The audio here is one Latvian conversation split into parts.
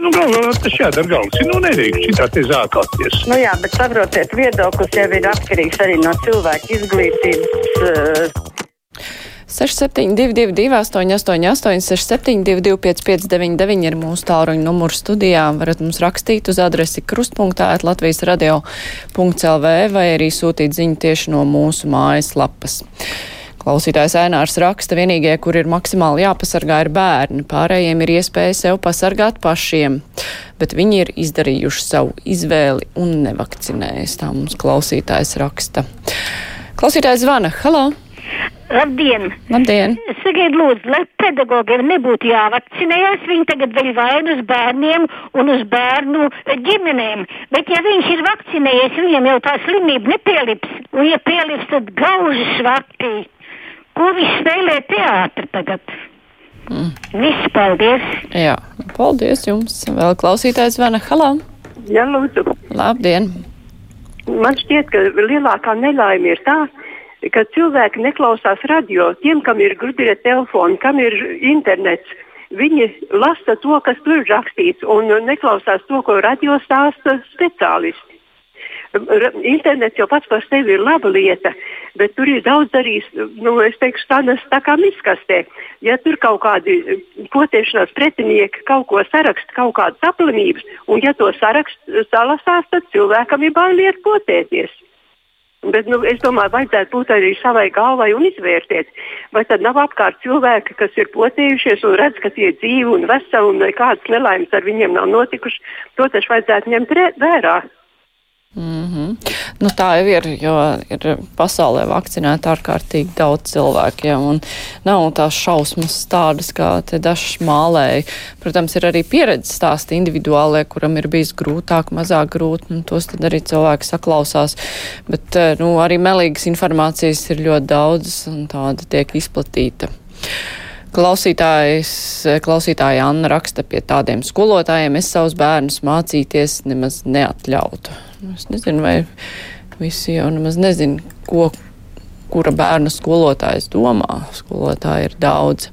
Nu, galvā tas jādara galvas. Nu, nedrīkst šitā te zākāties. Nu jā, bet saprotiet, viedoklis jau ir atkarīgs arī no cilvēka izglītības. Uh... 6722, 888, 672, 559, ir mūsu tālruņa numurs studijā. Varat mums rakstīt uz adresi krustpunktā, Latvijas radio.lv vai arī sūtīt ziņu tieši no mūsu mājaslapas. Klausītājs Ainārs raksta, vienīgie, kur ir maksimāli jāpasargā, ir bērni. Pārējiem ir iespēja sev pasargāt pašiem, bet viņi ir izdarījuši savu izvēli un nevakcinējas. Tā mums klausītājs raksta. Klausītājs zvana. Halo! Labdien! Labdien! Sakiet, lūdzu, lai pedagogiem nebūtu jāvakcinējas, viņi tagad vēl vainu uz bērniem un uz bērnu ģimenēm. Bet ja viņš ir vakcinējies, viņam jau tā slimība nepielips, un ja pielips, tad gauži svapī. Ko viņš spēlē teātri tagad? Mm. Viss, paldies! Jā, paldies jums! Vēl klausītājs zvana. Halā! Jā, lūdzu! Labdien! Man šķiet, ka lielākā nelaime ir tā, ka cilvēki neklausās radio. Tiem, kam ir gudrie telefoni, kam ir internets, viņi lasa to, kas tur ir rakstīts, un neklausās to, ko radio stāsta speciālisti. Internets jau pats par sevi ir laba lieta, bet tur ir daudz arī, nu, es teikšu, tādas tā kā miskastē. Ja tur kaut kādi potēšanās pretinieki kaut ko saraksta, kaut kādas aplimības, un ja to sarakst salasās, tad cilvēkam ir bailiet potēties. Bet nu, es domāju, vajadzētu būt arī savai galvai un izvērtēt, vai tad nav apkārt cilvēki, kas ir potējušies un redz, ka tie ir dzīvi un veseli un nekādas nelaimes ar viņiem nav notikušas. To taču vajadzētu ņemt vērā. Mm -hmm. nu, tā jau ir, jo ir pasaulē vakcinēta ārkārtīgi daudz cilvēku, ja, un nav tās šausmas tādas, kā te dažs mālēji. Protams, ir arī pieredzes stāsti individuālie, kuram ir bijis grūtāk, mazāk grūti, un tos tad arī cilvēki saklausās. Bet, eh, nu, arī melīgas informācijas ir ļoti daudz, un tāda tiek izplatīta. Klausītājs, klausītāja Anna raksta pie tādiem skolotājiem, es savus bērnus mācīties nemaz neatļautu. Es nezinu, vai visi jau nemaz nezinu, ko, kura bērna skolotājs domā. Skolotāji ir daudz.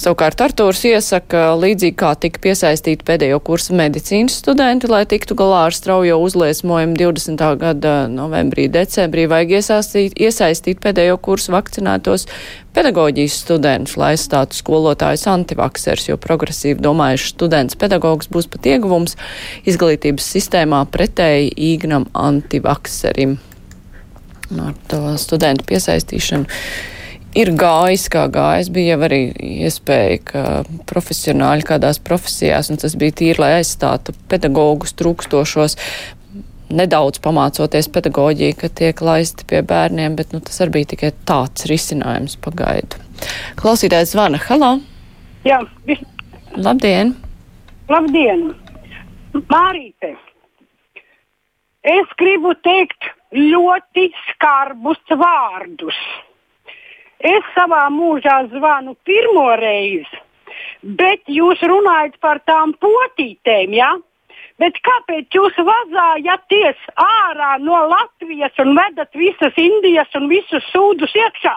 Savukārt Artūrs iesaka, līdzīgi kā tika piesaistīti pēdējo kursu medicīnas studenti, lai tiktu galā ar straujo uzliesmojumu 20. gada novembrī, decembrī, vajag iesaistīt, iesaistīt pēdējo kursu vakcinētos pedagoģijas studentus, lai aizstātu skolotājus antivaksers, jo progresīvi domājuši students pedagogs būs pat ieguvums izglītības sistēmā pretēji īgnam antivakserim. Ar to studentu piesaistīšanu ir gājis, kā gājis. Bija jau arī iespēja, ka profesionāļi kādās profesijās, un tas bija tīri, lai aizstātu pedagogus trūkstošos. Nedaudz pamācoties pedagoģiju, ka tiek laisti pie bērniem, bet nu, tas arī bija tikai tāds risinājums pagaidu. Klausītājs zvana. Halo! Jā, vis... Labdien! Labdien! Mārīte! Es gribu teikt ļoti skarbus vārdus. Es savā mūžā zvanu pirmo reizi, bet jūs runājat par tām potītēm, ja? Bet kāpēc jūs vazājaties ārā no Latvijas un vedat visas Indijas un visus sūdus iekšā?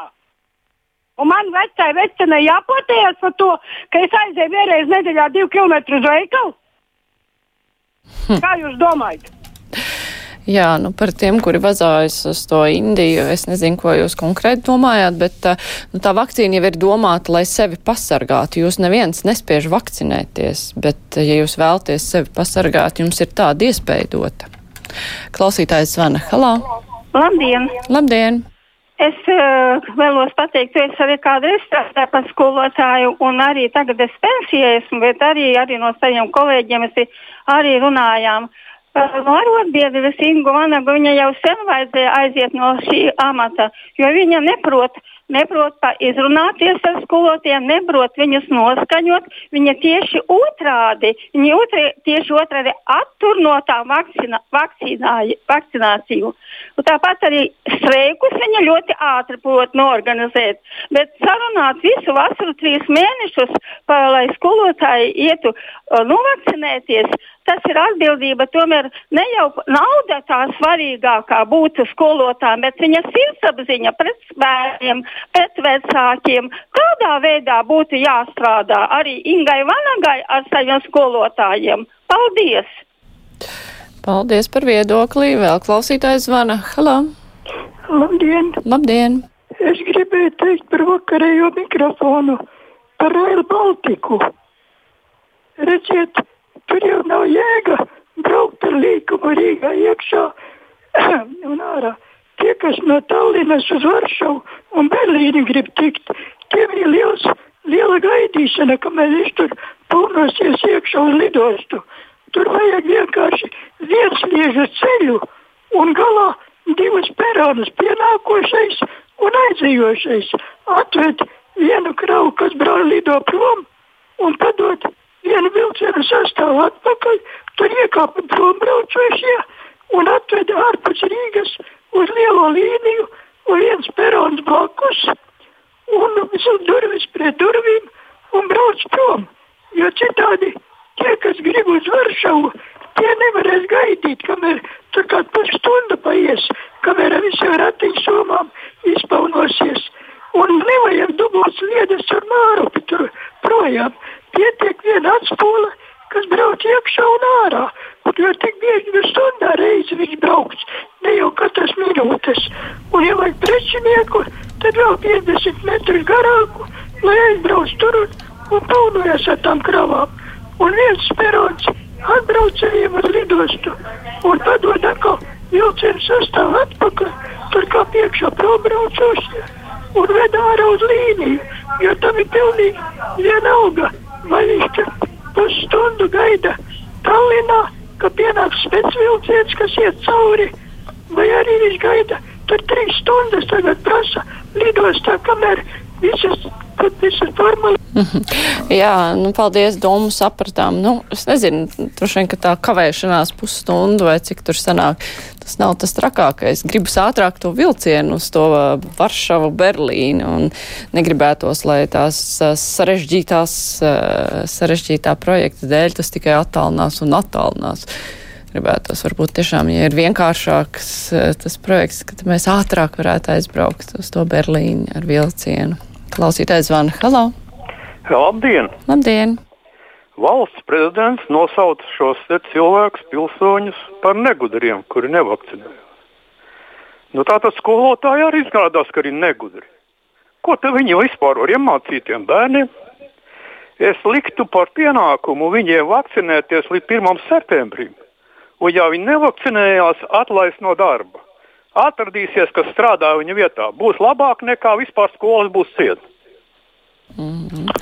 Un man vecai vecenei jāpotējas par to, ka es aizēju vienreiz nedēļā divu kilometru uz veikalu. Hm. Kā jūs domājat? Jā, nu par tiem, kuri vazājas uz to Indiju, es nezinu, ko jūs konkrēti domājāt, bet eh, nu, tā vakcīna jau ir domāta, lai sevi pasargātu. Jūs neviens nespiež vakcinēties, bet, eh, ja jūs vēlties sevi pasargāt, jums ir tāda iespēja dota. Klausītājs zvana. Halā! Labdien! Labdien! Es uh, vēlos pateikt, es arī kādreiz strādāju par skolotāju, un arī tagad es pensijā esmu, bet arī, arī no saviem kolēģiem es arī runājām. Uh, no arotbiedrības Ingu Vanagu viņa jau sen vajadzēja aiziet no šī amata, jo viņa neprot neprot izrunāties ar skolotājiem, neprot viņus noskaņot. Viņa tieši otrādi, viņa otri, tieši otrādi attur no tā vakcina, vakcināciju. Un tāpat arī streikus viņa ļoti ātri prot norganizēt. Bet sarunāt visu vasaru trīs mēnešus, pa, lai skolotāji ietu novakcinēties, tas ir atbildība. Tomēr ne jau nauda tā svarīgākā būtu skolotājiem, bet viņa sirdsapziņa pret bērniem, pret vecākiem. Tādā veidā būtu jāstrādā arī Ingai Vanagai ar saviem skolotājiem. Paldies! Paldies par viedokli. Vēl klausītājs zvana. Halo! Labdien! Labdien! Es gribēju teikt par vakarējo mikrofonu, par Rail Baltiku. Redziet, tur jau nav jēga braukt ar līkumu Rīgā iekšā un ārā. Tie, kas no Tallinas uz Varšavu un Berlīni grib tikt, tiem ir liels, liela gaidīšana, kamēr viņš tur pūnosies iekšā uz lidostu. Tur vajag vienkārši viensliežu ceļu un galā divas peronas pienākošais un aizējošais. Atved vienu kravu, kas brauc lido prom un padod vienu vilcienu sastāvu atpakaļ, tur iekāpa prombraucošie un atved ārpus Rīgas uz lielo līniju un viens perons blakus un durvis pret durvīm un brauc prom. Jo citādi tie, kas grib uz Varšavu, tie nevarēs gaidīt, kamēr tur kāda pusstunda paies, kamēr visiem ratiņu somām izpaunosies. Un nevajag dubult sliedes ar mārupi tur projām. Pietiek viena atspūle, kas brauc iekšā un ārā. Un jo tik bieži nu stundā reizi viņš brauks, ne jau katras minūtes. Un ja vajag precinieku, tad vēl 50 metrus garāku, lai aizbrauc tur un, un paunojas ar tām kravām. Un viens perons atbraucējiem uz lidostu un padod atkal vilcienu sastāvu atpakaļ, tur kā priekšā probraucošie un ved ārā uz līniju, jo tam ir pilnīgi vienalga, vai viņš tur pusstundu gaida Tallinā, ka pienāks spēcvilciens, kas iet cauri, vai arī viņš gaida tur trīs stundas tagad prasa lidostā, kamēr visas, visas formāli Jā, nu, paldies, domu sapratām. Nu, es nezinu, droši vien, ka tā kavēšanās pusstundu vai cik tur sanāk, tas nav tas trakākais. Gribas ātrāk to vilcienu uz to uh, Varšavu, Berlīnu un negribētos, lai tās uh, sarežģītās, uh, sarežģītā projekta dēļ tas tikai attālinās un attālinās. Gribētos varbūt tiešām, ja ir vienkāršāks tas projekts, ka mēs ātrāk varētu aizbraukt uz to Berlīnu ar vilcienu. Klausītājs zvana. Halo! Labdien! Labdien! Valsts prezidents nosauca šos cilvēkus, pilsoņus, par negudriem, kuri nevakcinējas. Nu, Tātad skolotāji arī izrādās, ka ir negudri. Ko te viņi vispār var iemācīt tiem bērniem? Es liktu par pienākumu viņiem vakcinēties līdz 1. septembrim. Un, ja viņi nevakcinējās, atlaist no darba. Atradīsies, kas strādā viņa vietā. Būs labāk nekā vispār skolas būs cietas. Mm -hmm.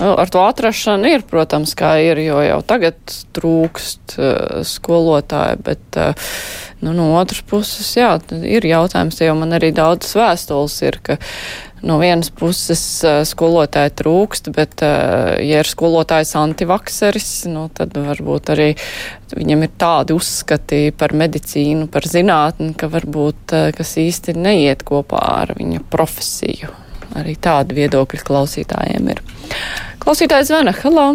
Nu, ar to atrašanu ir, protams, kā ir, jo jau tagad trūkst uh, skolotāji, bet uh, nu, no otras puses, jā, ir jautājums, jo man arī daudzas vēstules ir, ka no vienas puses uh, skolotāji trūkst, bet, uh, ja ir skolotājs antivakseris, nu, tad varbūt arī viņam ir tādi uzskati par medicīnu, par zinātni, ka varbūt, uh, kas īsti neiet kopā ar viņa profesiju arī tādu viedokļu klausītājiem ir. Klausītājs zvana, hello!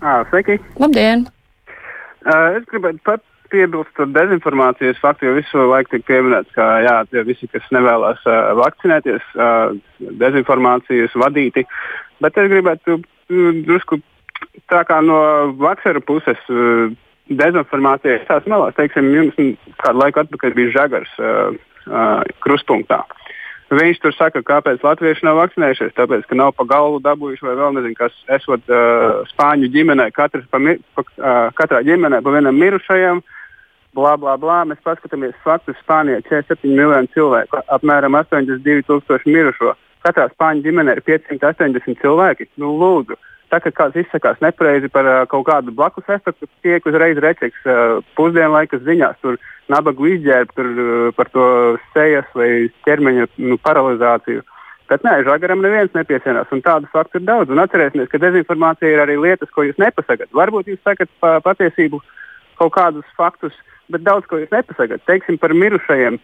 À, sveiki! Labdien! Uh, es gribētu pat piebilst par dezinformācijas faktu, jo visu laiku tiek pieminēts, ka jā, tie visi, kas nevēlas uh, vakcinēties, uh, dezinformācijas vadīti. Bet es gribētu uh, drusku tā kā no vakcīnu puses. Uh, Dezinformācija tās malās, teiksim, jums kādu laiku atpakaļ bija žagars uh, uh, kruspunktā. Uh, Viņš tur saka, kāpēc latvieši nav vakcinējušies. Tāpēc, ka nav pa galvu dabūjuši vai vēl nezinu, kas esot uh, spāņu ģimenē, katrs pa, pa, uh, katrā ģimenē pa vienam mirušajam. Blā, blā, blā. Mēs paskatāmies faktus. Spānijā 47 miljoni cilvēku, apmēram 82 tūkstoši mirušo. Katrā spāņu ģimenē ir 580 cilvēki. Nu, lūdzu, tā kā kāds izsakās nepareizi par uh, kaut kādu blakus efektu, tiek uzreiz rečeks uh, pusdienlaikas ziņās. Tur nabagu izģērbt tur, uh, par to sejas vai ķermeņa nu, paralizāciju. Bet nē, žagaram neviens nepiesienās, un tādu faktu ir daudz. Un atcerēsimies, ka dezinformācija ir arī lietas, ko jūs nepasakat. Varbūt jūs sakat pa, patiesību kaut kādus faktus, bet daudz ko jūs nepasakat. Teiksim par mirušajiem.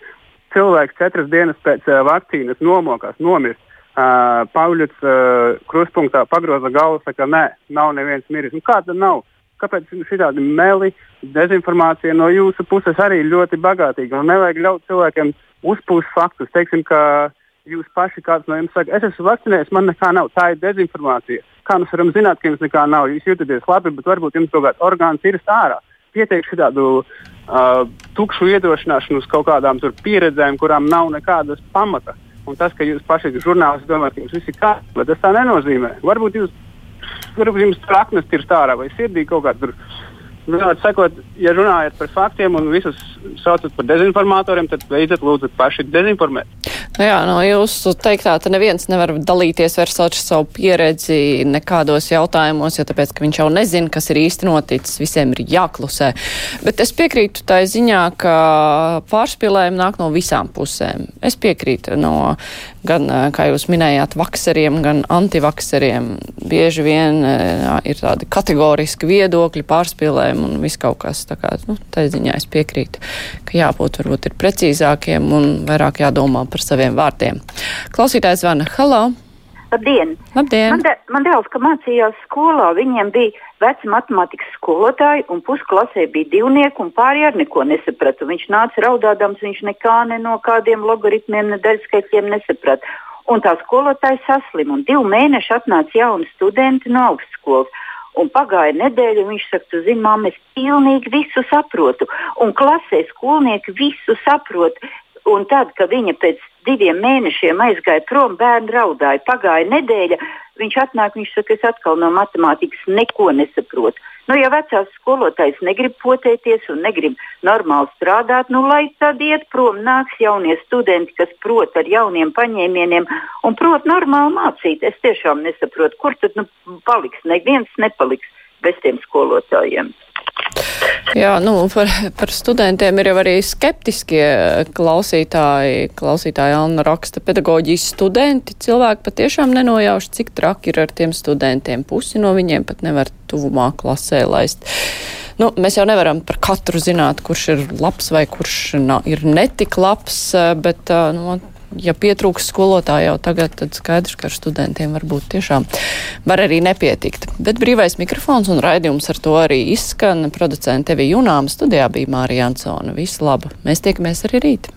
Cilvēks četras dienas pēc vakcīnas nomokās, nomirst. Uh, Pauļuts uh, krustpunktā pagroza galvu, saka, nē, nav neviens miris. Nu, kā tad nav? kāpēc šādi meli, dezinformācija no jūsu puses arī ļoti bagātīga. Un nevajag ļaut cilvēkiem uzpūst faktus. Teiksim, ka jūs paši kāds no jums saka, es esmu vakcinējies, man nekā nav. Tā ir dezinformācija. Kā mēs varam zināt, ka jums nekā nav? Jūs jūtaties labi, bet varbūt jums kaut kāds orgāns ir ārā. Pietiek šādu uh, tukšu iedrošināšanu uz kaut kādām pieredzēm, kurām nav nekādas pamata. Un tas, ka jūs paši esat žurnālisti, domājat, ka jums viss ir kārtībā, tas tā nenozīmē. Varbūt jūs, varbūt jums traknes ir ārā vai sirdī kaut kāda tur. Vienot sakot, ja runājat par faktiem un visus saucat par dezinformatoriem, tad beidzot lūdzu paši dezinformēt. Nu jā, no jūsu teiktā, ka neviens nevar dalīties vairs ar savu pieredzi nekādos jautājumos, jo tāpēc, ka viņš jau nezina, kas ir īsti noticis, visiem ir jāklusē. Bet es piekrītu tai ziņā, ka pārspīlējumi nāk no visām pusēm. Es piekrītu no gan, kā jūs minējāt, vakseriem, gan antivakseriem. Bieži vien jā, ir tādi kategoriski viedokļi, pārspīlējumi un viss kaut kas. Tā kā, nu, tā ziņā es piekrītu, ka jābūt varbūt ir precīzākiem un vairāk jādomā par saviem vārdiem. Klausītājs zvana. Halo! Labdien! Labdien. Man, de, man dēls, ka mācījās skolā, viņiem bija veci matemātikas skolotāji, un pusklasē bija divnieki, un pārējie ar neko nesaprata. Viņš nāca raudādams, viņš nekā ne no kādiem logaritmiem, ne daļskaitļiem nesaprata. Un tā skolotāja saslim, un divu mēnešu atnāca jauni studenti no augstskolas. Un pagāja nedēļa, un viņš saka, tu zini, mamma, es pilnīgi visu saprotu. Un klasē skolnieki visu saprot. Un tad, kad viņa pēc diviem mēnešiem aizgāja prom, bērni raudāja. Pagāja nedēļa, viņš atnāk, viņš saka, es atkal no matemātikas neko nesaprotu. Nu, ja vecās skolotājs negrib potēties un negrib normāli strādāt, nu, lai tad iet prom, nāks jaunie studenti, kas prot ar jauniem paņēmieniem un prot normāli mācīt. Es tiešām nesaprotu, kur tad nu, paliks. Neviens nepaliks bez tiem skolotājiem. Jā, nu, par, par studentiem ir jau arī skeptiskie klausītāji. Klausītāja Anna raksta, pedagoģijas studenti cilvēki patiešām nenojauš, cik traki ir ar tiem studentiem. Pusi no viņiem pat nevar tuvumā klasē laist. Nu, mēs jau nevaram par katru zināt, kurš ir labs vai kurš nav, ir netik labs, bet nu, ja pietrūks skolotāju jau tagad, tad skaidrs, ka ar studentiem varbūt tiešām var arī nepietikt. Bet brīvais mikrofons un raidījums ar to arī izskan. Producente Evi Junām studijā bija Mārija Ansona. Visu labu! Mēs tiekamies arī rīt!